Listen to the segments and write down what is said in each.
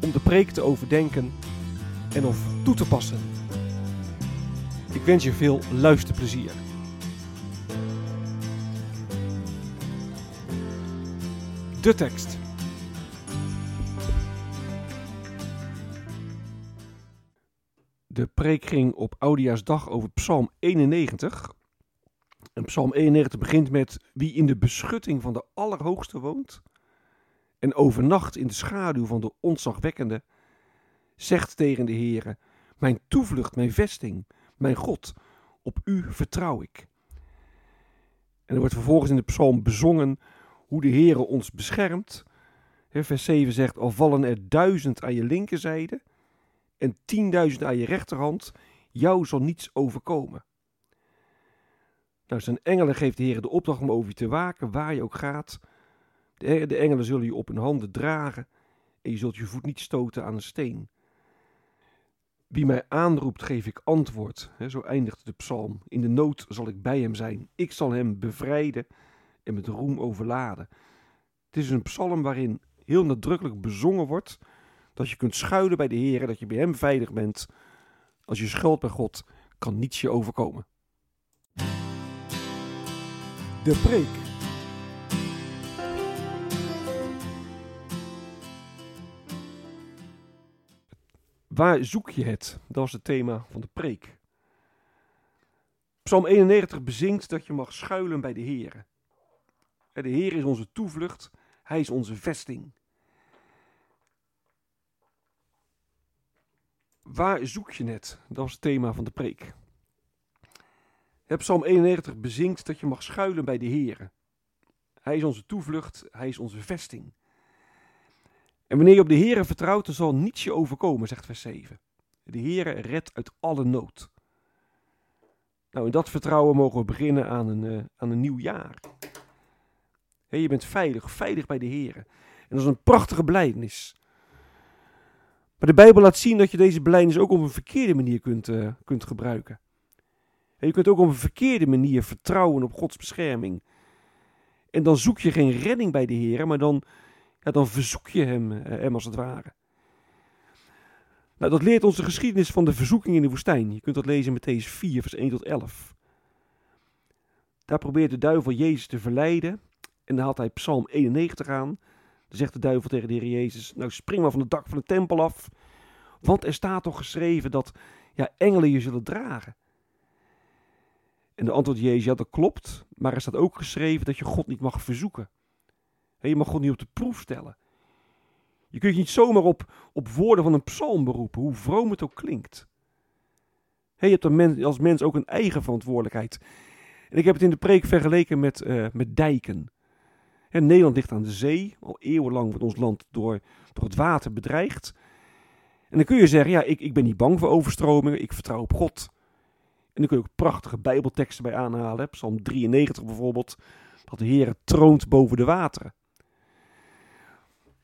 om de preek te overdenken en of toe te passen. Ik wens je veel luisterplezier. De tekst. De preek ging op Oudejaarsdag over Psalm 91. En Psalm 91 begint met wie in de beschutting van de Allerhoogste woont en overnacht in de schaduw van de ontzagwekkende, zegt tegen de Heere, mijn toevlucht, mijn vesting, mijn God, op u vertrouw ik. En er wordt vervolgens in de psalm bezongen hoe de Heere ons beschermt. Vers 7 zegt, al vallen er duizend aan je linkerzijde en tienduizend aan je rechterhand, jou zal niets overkomen. Nou, zijn engelen geeft de Heer de opdracht om over je te waken, waar je ook gaat. De, engelen zullen je op hun handen dragen en je zult je voet niet stoten aan een steen. Wie mij aanroept, geef ik antwoord. zo eindigt de psalm. In de nood zal ik bij hem zijn. Ik zal hem bevrijden en met roem overladen. Het is een psalm waarin heel nadrukkelijk bezongen wordt dat je kunt schuilen bij de Heer, dat je bij hem veilig bent. Als je schuilt bij God, kan niets je overkomen. De preek. Waar zoek je het? Dat was het thema van de preek. Psalm 91 bezingt dat je mag schuilen bij de Heer. De Heer is onze toevlucht, Hij is onze vesting. Waar zoek je het? Dat was het thema van de preek. Psalm 91 bezingt dat je mag schuilen bij de Heer. Hij is onze toevlucht, Hij is onze vesting. En wanneer je op de Heere vertrouwt, dan zal niets je overkomen, zegt vers 7. De Heere redt uit alle nood. Nou, in dat vertrouwen mogen we beginnen aan een, uh, aan een nieuw jaar. je bent veilig, veilig bij de Heere. En dat is een prachtige blijdenis. Maar de Bijbel laat zien dat je deze blijdenis ook op een verkeerde manier kunt, uh, kunt gebruiken. je kunt ook op een verkeerde manier vertrouwen op Gods bescherming. En dan zoek je geen redding bij de Heer, maar dan ja, dan verzoek je hem, eh, hem als het ware. Nou, dat leert onze geschiedenis van de verzoeking in de woestijn. Je kunt dat lezen in Matthäus 4, vers 1 tot 11. Daar probeert de duivel Jezus te verleiden. En dan haalt hij Psalm 91 aan. Dan zegt de duivel tegen de Heer Jezus: Nou, spring maar van het dak van de tempel af. Want er staat toch geschreven dat ja, engelen je zullen dragen. En de antwoord Jezus: Ja, dat klopt. Maar er staat ook geschreven dat je God niet mag verzoeken. Je mag God niet op de proef stellen. Je kunt je niet zomaar op, op woorden van een psalm beroepen, hoe vroom het ook klinkt. Je hebt als mens ook een eigen verantwoordelijkheid. En ik heb het in de preek vergeleken met, uh, met dijken. En Nederland ligt aan de zee. Al eeuwenlang wordt ons land door, door het water bedreigd. En dan kun je zeggen, ja, ik, ik ben niet bang voor overstromingen, ik vertrouw op God. En dan kun je ook prachtige bijbelteksten bij aanhalen. Psalm 93 bijvoorbeeld, dat de Heer troont boven de wateren.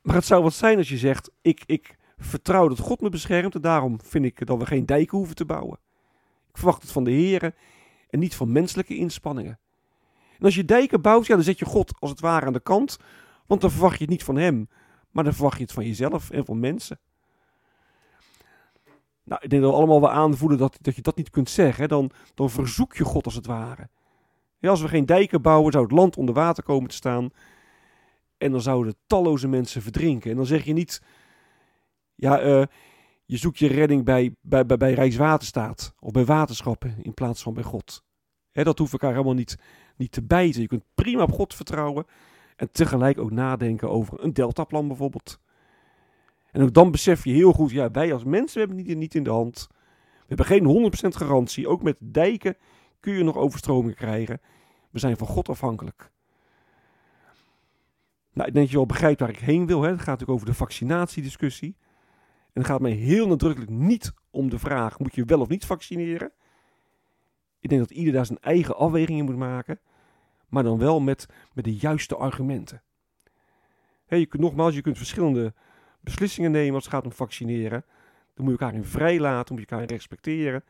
Maar het zou wat zijn als je zegt: ik, ik vertrouw dat God me beschermt en daarom vind ik dat we geen dijken hoeven te bouwen. Ik verwacht het van de Heer en niet van menselijke inspanningen. En als je dijken bouwt, ja, dan zet je God als het ware aan de kant, want dan verwacht je het niet van Hem, maar dan verwacht je het van jezelf en van mensen. Nou, ik denk dat we allemaal wel aanvoelen dat, dat je dat niet kunt zeggen. Dan, dan verzoek je God als het ware. Ja, als we geen dijken bouwen, zou het land onder water komen te staan. En dan zouden talloze mensen verdrinken. En dan zeg je niet, ja, uh, je zoekt je redding bij, bij, bij, bij Rijkswaterstaat of bij waterschappen in plaats van bij God. Hè, dat hoeft elkaar helemaal niet, niet te bijten. Je kunt prima op God vertrouwen en tegelijk ook nadenken over een deltaplan bijvoorbeeld. En ook dan besef je heel goed, ja, wij als mensen hebben het niet in de hand. We hebben geen 100% garantie. Ook met dijken kun je nog overstromingen krijgen. We zijn van God afhankelijk. Nou, ik denk dat je wel begrijpt waar ik heen wil. Hè. Het gaat natuurlijk over de vaccinatiediscussie. En het gaat mij heel nadrukkelijk niet om de vraag: moet je wel of niet vaccineren? Ik denk dat ieder daar zijn eigen afwegingen moet maken, maar dan wel met, met de juiste argumenten. je kunt, nogmaals, je kunt verschillende beslissingen nemen als het gaat om vaccineren. Dan moet je elkaar in vrij laten, moet je elkaar in respecteren.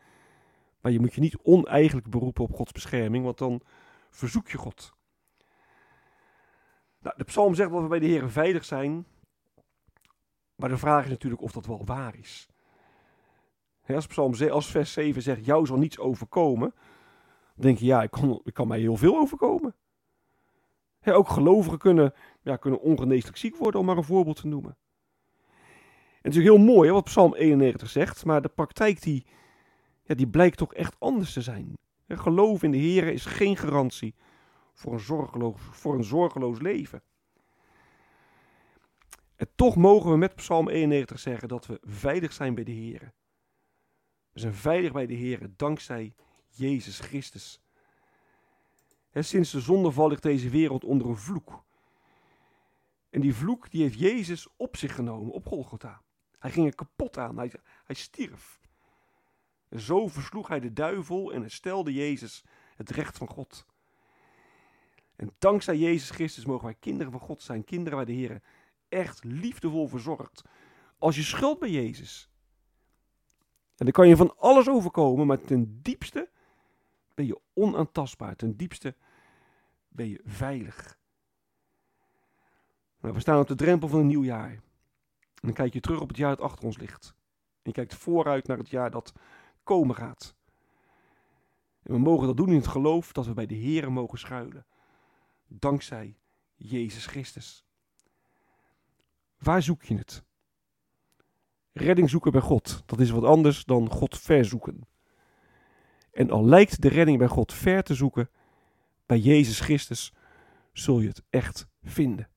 Maar je moet je niet oneigenlijk beroepen op Gods bescherming, want dan verzoek je God. Nou, de psalm zegt dat we bij de Heer veilig zijn. Maar de vraag is natuurlijk of dat wel waar is. als, psalm, als vers 7 zegt, jou zal niets overkomen, dan denk je, ja, ik kan, ik kan mij heel veel overkomen. ook gelovigen kunnen, ja, kunnen ongeneeslijk ziek worden, om maar een voorbeeld te noemen. En het is natuurlijk heel mooi wat Psalm 91 zegt, maar de praktijk die, ja, die blijkt toch echt anders te zijn. geloof in de Heer is geen garantie voor een zorgeloos, voor een zorgeloos leven. En toch mogen we met Psalm 91 zeggen dat we veilig zijn bij de Heer. We zijn veilig bij de Heer dankzij Jezus Christus. sinds de zondeval ligt deze wereld onder een vloek. En die vloek die heeft Jezus op zich genomen op Golgotha. Hij ging er kapot aan, hij, hij stierf. Zo versloeg hij de duivel en stelde Jezus het recht van God. En dankzij Jezus Christus mogen wij kinderen van God zijn, kinderen waar de Heer echt liefdevol verzorgt. Als je schuld bij Jezus. En dan kan je van alles overkomen, maar ten diepste ben je onaantastbaar. Ten diepste ben je veilig. Nou, we staan op de drempel van een nieuw jaar. En dan kijk je terug op het jaar dat achter ons ligt. En je kijkt vooruit naar het jaar dat komen gaat. En we mogen dat doen in het geloof dat we bij de Here mogen schuilen. Dankzij Jezus Christus. Waar zoek je het? Redding zoeken bij God, dat is wat anders dan God verzoeken. En al lijkt de redding bij God ver te zoeken, bij Jezus Christus zul je het echt vinden.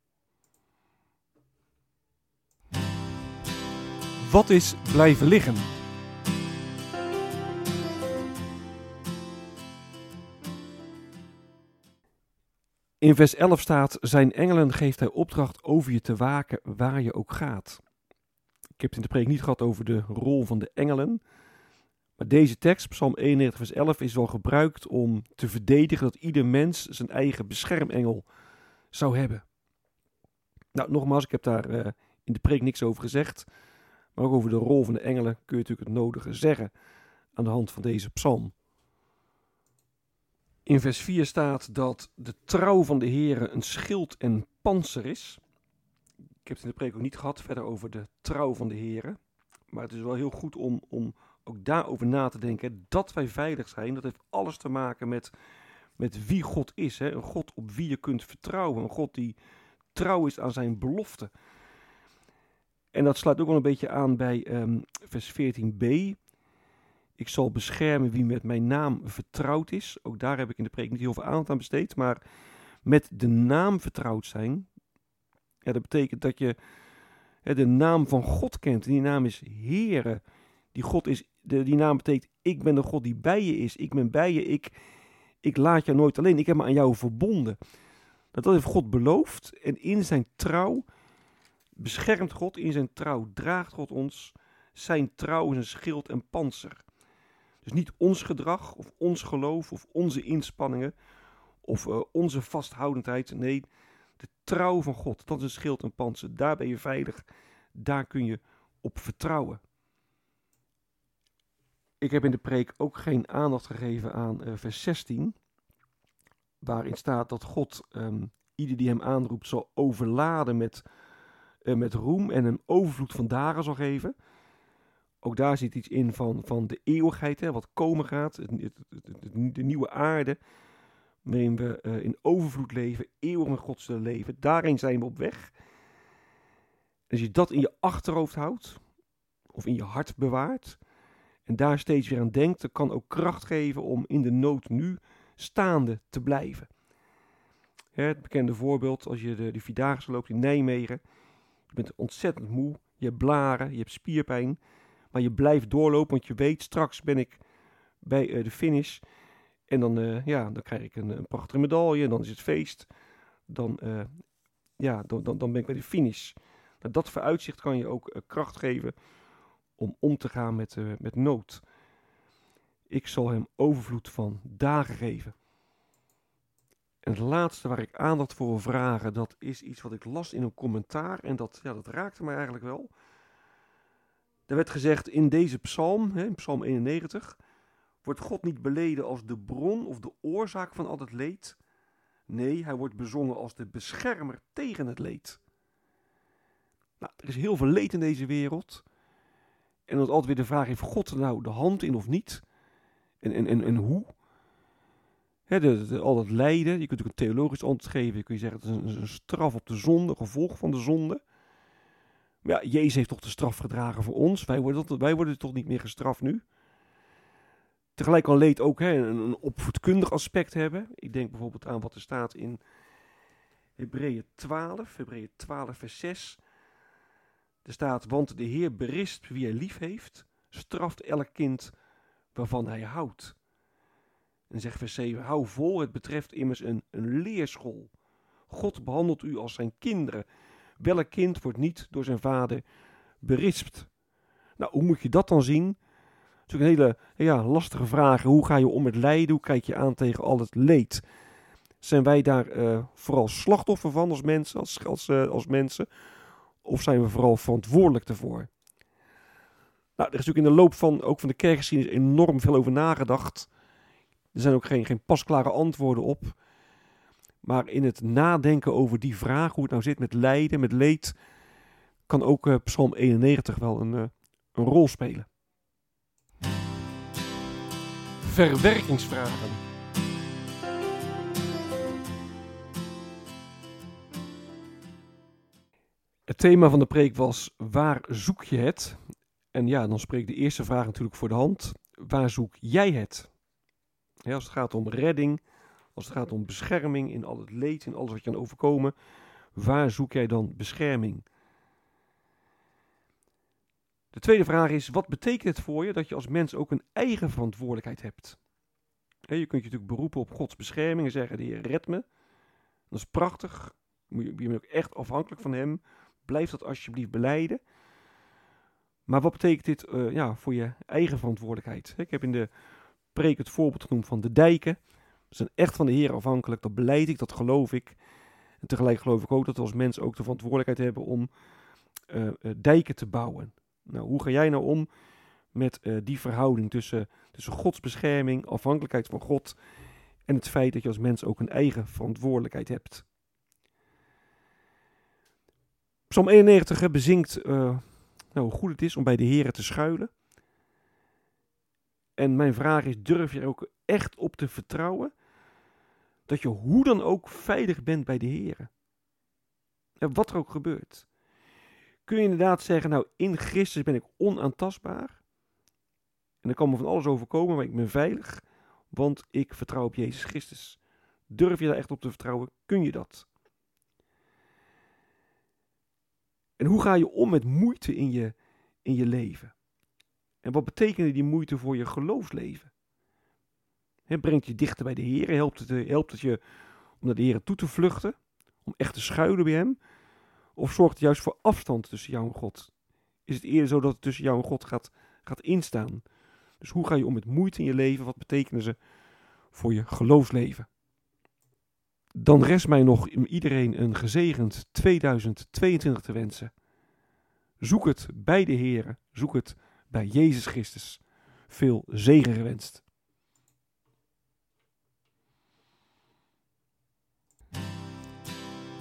Wat is blijven liggen? In vers 11 staat: Zijn engelen geeft hij opdracht over je te waken waar je ook gaat. Ik heb het in de preek niet gehad over de rol van de engelen. Maar deze tekst, Psalm 91, vers 11, is wel gebruikt om te verdedigen dat ieder mens zijn eigen beschermengel zou hebben. Nou, nogmaals, ik heb daar uh, in de preek niks over gezegd. Maar ook over de rol van de engelen kun je natuurlijk het nodige zeggen aan de hand van deze psalm. In vers 4 staat dat de trouw van de Heere een schild en panzer is. Ik heb het in de preek ook niet gehad verder over de trouw van de Heere. Maar het is wel heel goed om, om ook daarover na te denken. Dat wij veilig zijn, dat heeft alles te maken met, met wie God is. Hè? Een God op wie je kunt vertrouwen. Een God die trouw is aan zijn belofte. En dat sluit ook wel een beetje aan bij um, vers 14b. Ik zal beschermen wie met mijn naam vertrouwd is. Ook daar heb ik in de preek niet heel veel aandacht aan besteed. Maar met de naam vertrouwd zijn. Ja, dat betekent dat je hè, de naam van God kent. En die naam is Heere. Die, God is, de, die naam betekent ik ben de God die bij je is. Ik ben bij je. Ik, ik laat jou nooit alleen. Ik heb me aan jou verbonden. Dat, dat heeft God beloofd. En in zijn trouw beschermt God. In zijn trouw draagt God ons. Zijn trouw is een schild en panzer. Dus niet ons gedrag of ons geloof of onze inspanningen of uh, onze vasthoudendheid. Nee, de trouw van God. Dat is een schild en panzer. Daar ben je veilig. Daar kun je op vertrouwen. Ik heb in de preek ook geen aandacht gegeven aan uh, vers 16. Waarin staat dat God um, ieder die hem aanroept zal overladen met, uh, met roem en een overvloed van dagen zal geven. Ook daar zit iets in van, van de eeuwigheid, hè, wat komen gaat, het, het, de nieuwe aarde, waarin we eh, in overvloed leven, eeuwig met God leven. Daarin zijn we op weg. Als je dat in je achterhoofd houdt, of in je hart bewaart, en daar steeds weer aan denkt, dan kan ook kracht geven om in de nood nu staande te blijven. Het bekende voorbeeld, als je de, de Vierdaagse loopt in Nijmegen, je bent ontzettend moe, je hebt blaren, je hebt spierpijn, maar je blijft doorlopen, want je weet, straks ben ik bij uh, de finish en dan, uh, ja, dan krijg ik een, een, prachtige medaille en dan is het feest. Dan, uh, ja, dan, dan, dan ben ik bij de finish. Nou, dat vooruitzicht kan je ook kracht geven om om te gaan met, met nood. Ik zal hem overvloed van dagen geven. En het laatste waar ik aandacht voor wil vragen, dat is iets wat ik las in een commentaar. En dat, ja, dat raakte mij eigenlijk wel. Er werd gezegd in deze psalm, hè, psalm 91, wordt God niet beleden als de bron of de oorzaak van al het leed. Nee, hij wordt bezongen als de beschermer tegen het leed. Nou, er is heel veel leed in deze wereld. En dan altijd weer de vraag, heeft God nou de hand in of niet? En, en, en, en hoe? al dat lijden, je kunt ook een theologisch antwoord geven. Je kunt zeggen, het is een, een straf op de zonde, gevolg van de zonde. Ja, Jezus heeft toch de straf gedragen voor ons. Wij worden, wij worden toch niet meer gestraft nu. Tegelijk kan leed ook hè, een, een opvoedkundig aspect hebben. Ik denk bijvoorbeeld aan wat er staat in Hebreeën 12, Hebreeën 12 vers 6. Er staat, want de Heer berist wie hij lief heeft, straft elk kind waarvan hij houdt. En zegt vers 7, hou vol, het betreft immers een, een leerschool. God behandelt u als zijn kinderen. Welk kind wordt niet door zijn vader berispt? Nou, hoe moet je dat dan zien? Dat is een hele ja, lastige vraag. Hoe ga je om met lijden? Hoe kijk je aan tegen al het leed? Zijn wij daar uh, vooral slachtoffer van als mensen, als, als, uh, als mensen? Of zijn we vooral verantwoordelijk ervoor? Nou, er is natuurlijk in de loop van, ook van de kerkgeschiedenis enorm veel over nagedacht. Er zijn ook geen, geen pasklare antwoorden op. Maar in het nadenken over die vraag, hoe het nou zit met lijden, met leed, kan ook uh, Psalm 91 wel een, uh, een rol spelen. Verwerkingsvragen. Het thema van de preek was: Waar zoek je het? En ja, dan spreekt de eerste vraag natuurlijk voor de hand: Waar zoek jij het? als het gaat om redding, als het gaat om bescherming in al het leed, in alles wat je kan overkomen, waar zoek jij dan bescherming? De tweede vraag is, wat betekent het voor je dat je als mens ook een eigen verantwoordelijkheid hebt? je kunt je natuurlijk beroepen op Gods bescherming en zeggen, de Heer red me. Dat is prachtig. Je bent ook echt afhankelijk van Hem. Blijf dat alsjeblieft beleiden. Maar wat betekent dit uh, ja, voor je eigen verantwoordelijkheid? Ik heb in de preek het voorbeeld genoemd van de dijken. Zijn echt van de Heer afhankelijk. Dat beleid ik, dat geloof ik. En tegelijk geloof ik ook dat we als mensen ook de verantwoordelijkheid hebben om uh, dijken te bouwen. Nou, hoe ga jij nou om met uh, die verhouding tussen, tussen Gods bescherming, afhankelijkheid van God en het feit dat je als mens ook een eigen verantwoordelijkheid hebt? Psalm 91 bezinkt nou, hoe goed het is om bij de Heer te schuilen. En mijn vraag is: durf je er ook echt op te vertrouwen dat je hoe dan ook veilig bent bij de Heer? En wat er ook gebeurt. Kun je inderdaad zeggen: Nou, in Christus ben ik onaantastbaar. En er kan me van alles overkomen, maar ik ben veilig, want ik vertrouw op Jezus Christus. Durf je daar echt op te vertrouwen? Kun je dat? En hoe ga je om met moeite in je, in je leven? En wat betekende die moeite voor je geloofsleven? Het brengt je dichter bij de Heer, helpt het, helpt het je om naar de Heer toe te vluchten, om echt te schuilen bij Hem? Of zorgt het juist voor afstand tussen jou en God? Is het eerder zo dat het tussen jou en God gaat, gaat instaan? Dus hoe ga je om met moeite in je leven? Wat betekenen ze voor je geloofsleven? Dan rest mij nog iedereen een gezegend 2022 te wensen. Zoek het bij de Heer, zoek het bij Jezus Christus. Veel zegen gewenst.